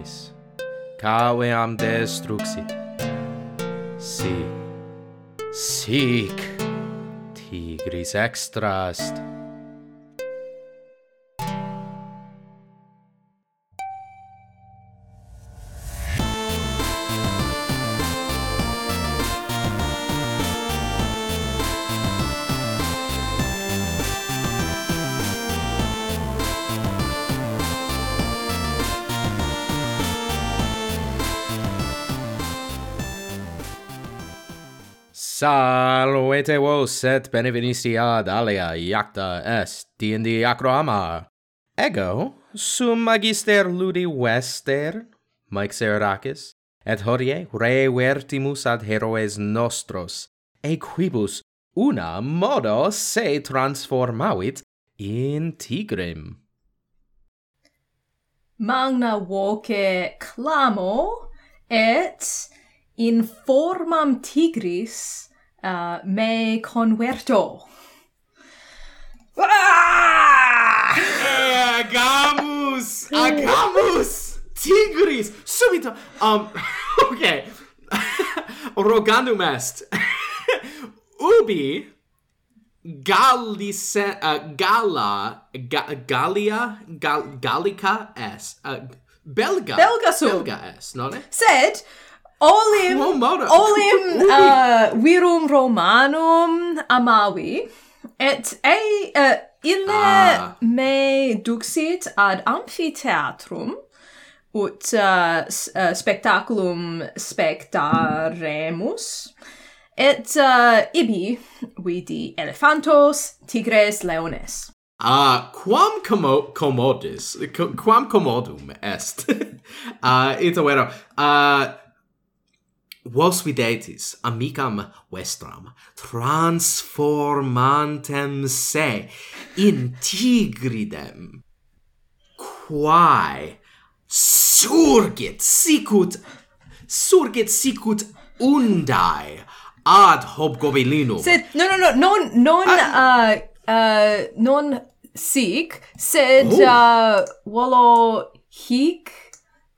operis, caveam destruxit. Sic, sic, tigris extrast, Salvete vos et benevenisti ad alia iacta est D&D acroama. Ego sum magister ludi wester, Mike Serakis, et hodie revertimus ad heroes nostros, e quibus una modo se transformavit in tigrem. Magna voce clamo et in formam tigris uh, me converto. Ah! Eh, Agamus! Agamus! Tigris! Subito! Um, okay. Rogandum est. Ubi Gallice, uh, Gala, Ga Gallia, Gal Gallica est. Uh, Belga. Belga sum. Belga est, non è? Sed, olim olim uh, virum romanum amavi et e uh, ille ah. me duxit ad amphitheatrum ut uh, uh, spectaculum spectaremus et uh, ibi vidi elephantos tigres leones Ah, uh, quam commo commodis, quam commodum est. Ah, uh, ita vero. Ah, uh, Vos videtis amicam vestram transformantem se in tigridem, quae surgit sicut surgit sicut undae ad hobgobilinum. Sed, no, no, no, non, non, uh, uh, uh non sic, sed oh. uh, volo hic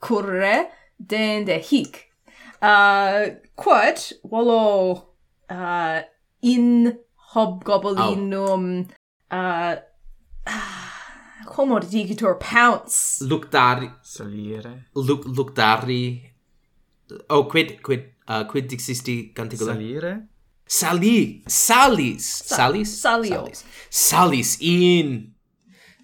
curre dende hic. Uh, quod volo uh, in hobgoblinum oh. uh, homo digitor pounce. Luctari. Salire. Luc, luctari. Oh, quid, quid, uh, quid dixisti canticula? Salire. Sali, salis, salis, salio. salis, salis in,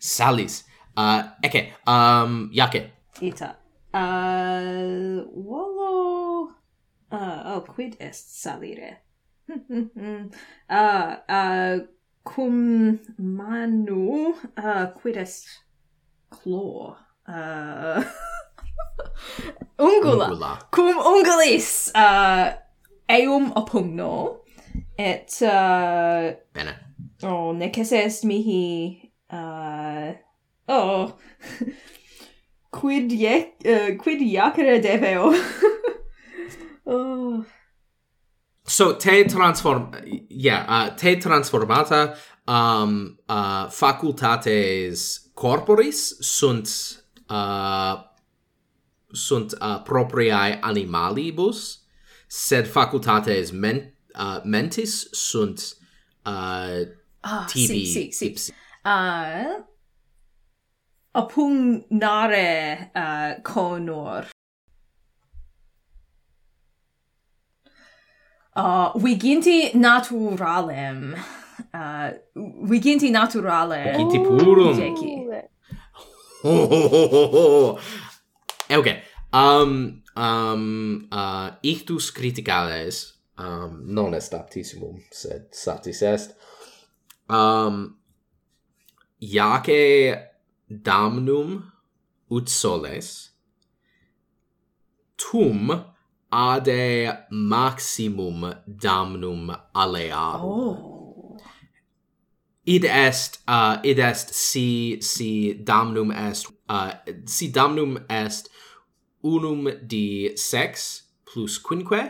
salis. Uh, okay um, jace. Ita. Uh, whoa. Ah, oh, quid est salire? ah, ah, cum manu, uh, quid est claw? Ah, ungula. ungula. Cum ungulis, ah, eum opugno, et, ah... Bene. Oh, neces est mihi, ah, oh, quid, ye, uh, eh, quid iacere deveo? Oh. So te transform yeah, uh, te transformata um uh facultates corporis sunt uh sunt uh, propriae animalibus sed facultates men, uh, mentis sunt uh oh, tibi si, si, si. Ipsi. uh oppugnare uh, conor uh, viginti naturalem. Uh, viginti naturale. Viginti purum. Jeki. Oh, oh, oh, oh eh, Okay. Um, um, uh, ictus criticales, um, non est aptissimum, sed satis est. Um, iace damnum ut soles, tum ade maximum damnum alearum. Oh. Id est uh, id est si si damnum est uh, si damnum est unum di sex plus quinque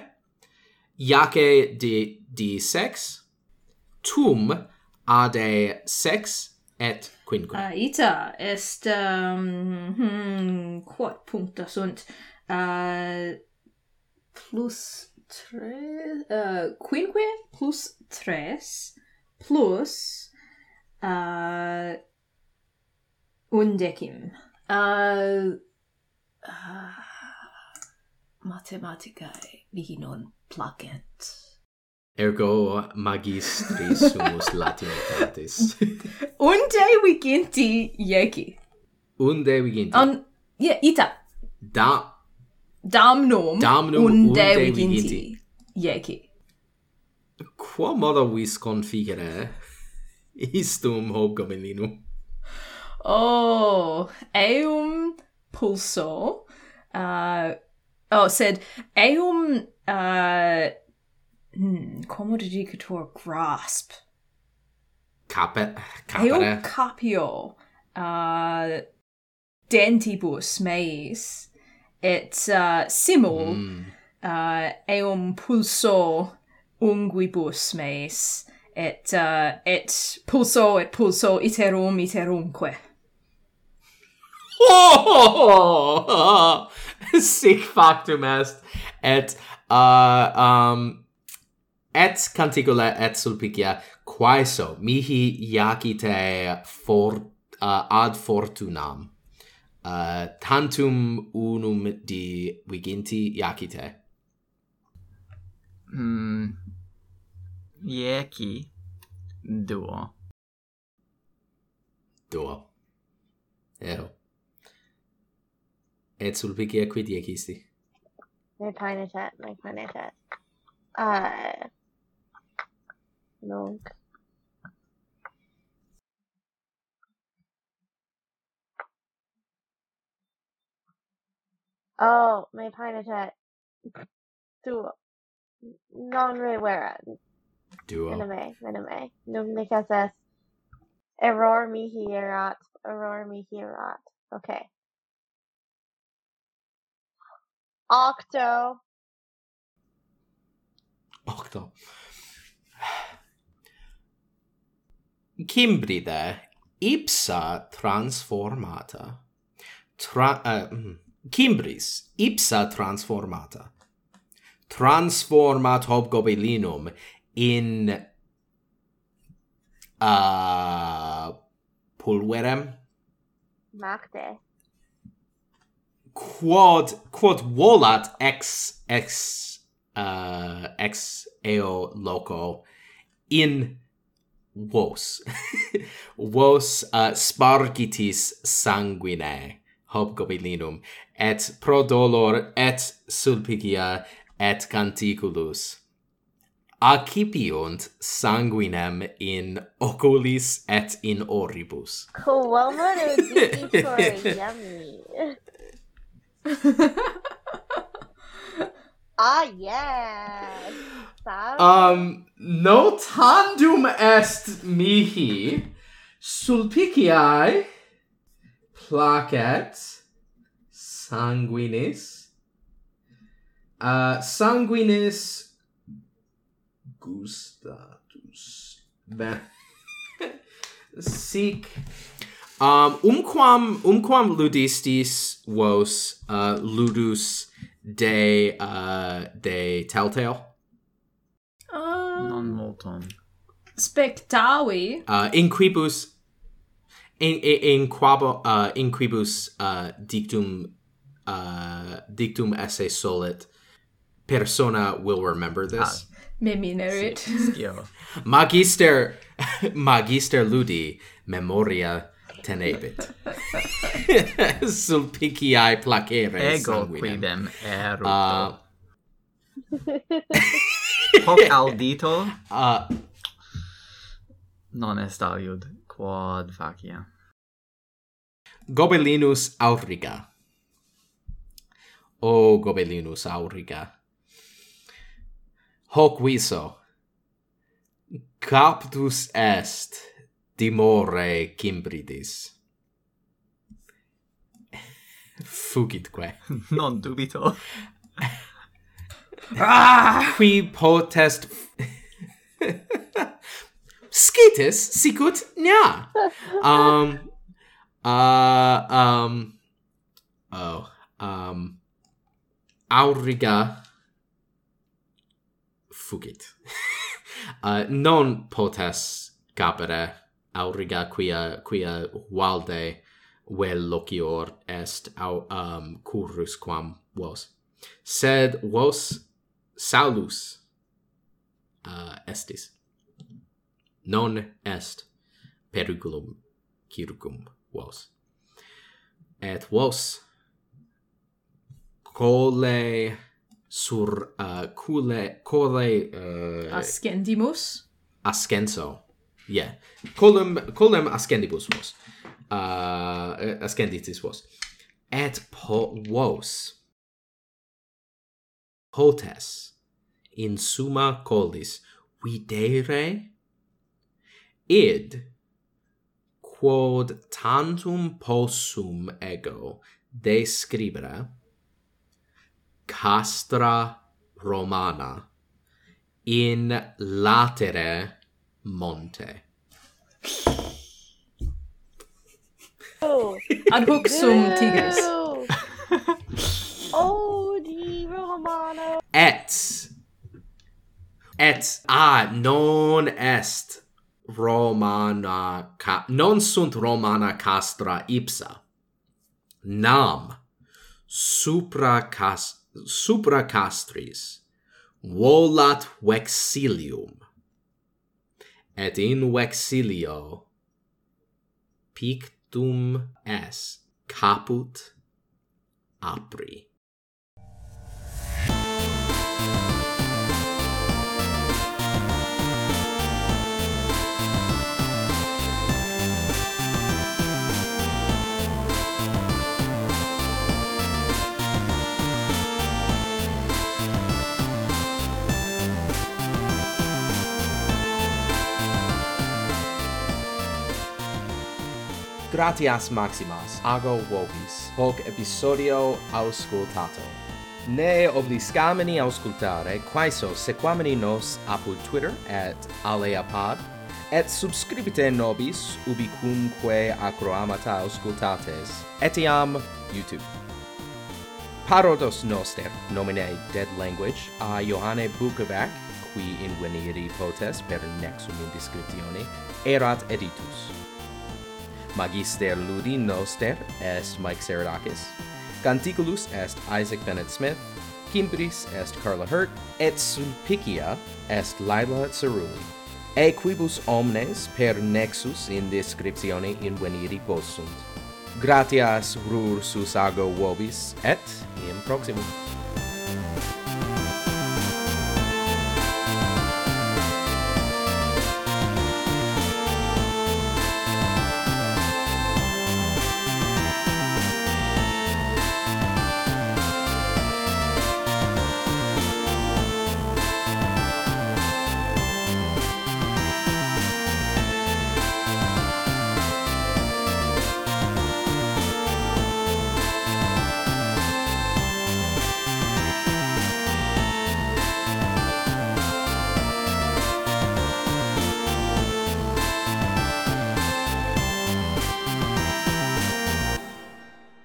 iace di di sex tum ade sex et quinque ah, ita est um, hmm, quod puncta sunt uh, plus tre uh, quinque plus tres plus eh, uh, undecim uh, eh, uh, mathematicae mihi non placent. Ergo magistris sumus latinitatis unde viginti ieci unde viginti? On yeah, ita. Da damnum, damnum unde, unde viginti, viginti. ieci. Quomodo vis configere istum hobgomeninum? Oh, eum pulso, uh, oh, sed eum, uh, hmm, como dedicator grasp? Capet, capere. Eum capio, uh, dentibus meis, et uh, simul mm. uh, eum pulso unguibus meis. Et uh, et pulso et pulso iterum iterumque oh, oh, oh, sic factum est. Et uh, um et canticula et sulpicia quaeso. Mihi iacite for uh, ad fortunam uh, tantum unum di viginti iacite. Mm, ieci duo. Duo. Ero. Et sulpicia quid iecisti? Ne planetet, my planetet. Uh, nunc Oh, my painted duo. Non rhy weran. Duo. Anime. Anime. me, me. Ni casas. Error mi hierat. Error mi hierat. Okay. Octo. Octo. Cimbride ipsa transformata. Tra... Uh, mm. Cimbris, ipsa transformata. Transformat hobgobelinum in uh, pulverem. Magde. Quod, quod volat ex, ex, uh, ex eo loco in vos. vos uh, spargitis sanguine hobgobilinum et pro dolor et sulpicia et canticulus accipiunt sanguinem in oculis et in oribus. Cool, well, yummy. ah, yes. Um, no tandum est mihi, sulpiciae placet, sanguinis. Uh, sanguinis gustatus. Ben sic. Um umquam umquam ludistis vos uh, ludus de uh, de telltale? Uh, non multum spectavi. Uh, inquibus in in, in quabo uh, inquibus uh, dictum uh, dictum esse solet persona will remember ah, this. ah. meminerit Io. magister magister ludi memoria tenebit. Sulpiciae placere ego quidem eruto. Ah. Uh, hoc audito. Uh, non est aliud quod facia gobelinus auriga. O gobelinus auriga. Hoc viso. Captus est dimore Cimbridis. Fugitque. Non dubito. ah! Qui potest... Scitis sicut nea. Um, uh, um, oh, um, auriga fugit. uh, non potes capere auriga quia quia valde vel locior est au um currus quam vos. Sed vos salus uh, estis. Non est periculum circum vos. Et vos cole sur uh, cule cole uh, ascendimus ascenso. Yeah. Colum colum ascendibus vos. Uh, ascenditis vos. Et po vos. Potes in summa colis videre id quod tantum possum ego describere castra romana in latere monte. Oh, ad hoc sum tigris. oh, di Romano. Et et ah non est Romana ca non sunt Romana castra ipsa. Nam supra cas supra castris volat vexilium et in vexilio pictum es caput apri. Gratias maximas ago vobis, hoc episodio auscultato. Ne obliscamini auscultare quaeso sequamini nos apud Twitter at aleapod, et subscribite nobis ubicumque acroamata auscultates, etiam YouTube. Parodos noster, nomine Dead Language, a Johanne Bukovac, qui in veniri potes per nexum indiscriptione, erat editus. Magister Ludi Noster est Mike Saradakis. Canticulus est Isaac Bennett Smith. Kimbris est Carla Hurt. Et Sulpicia est Lila Cerulli. E quibus omnes per nexus in descriptione inveniri possunt. Gratias rur susago vobis et in proximum.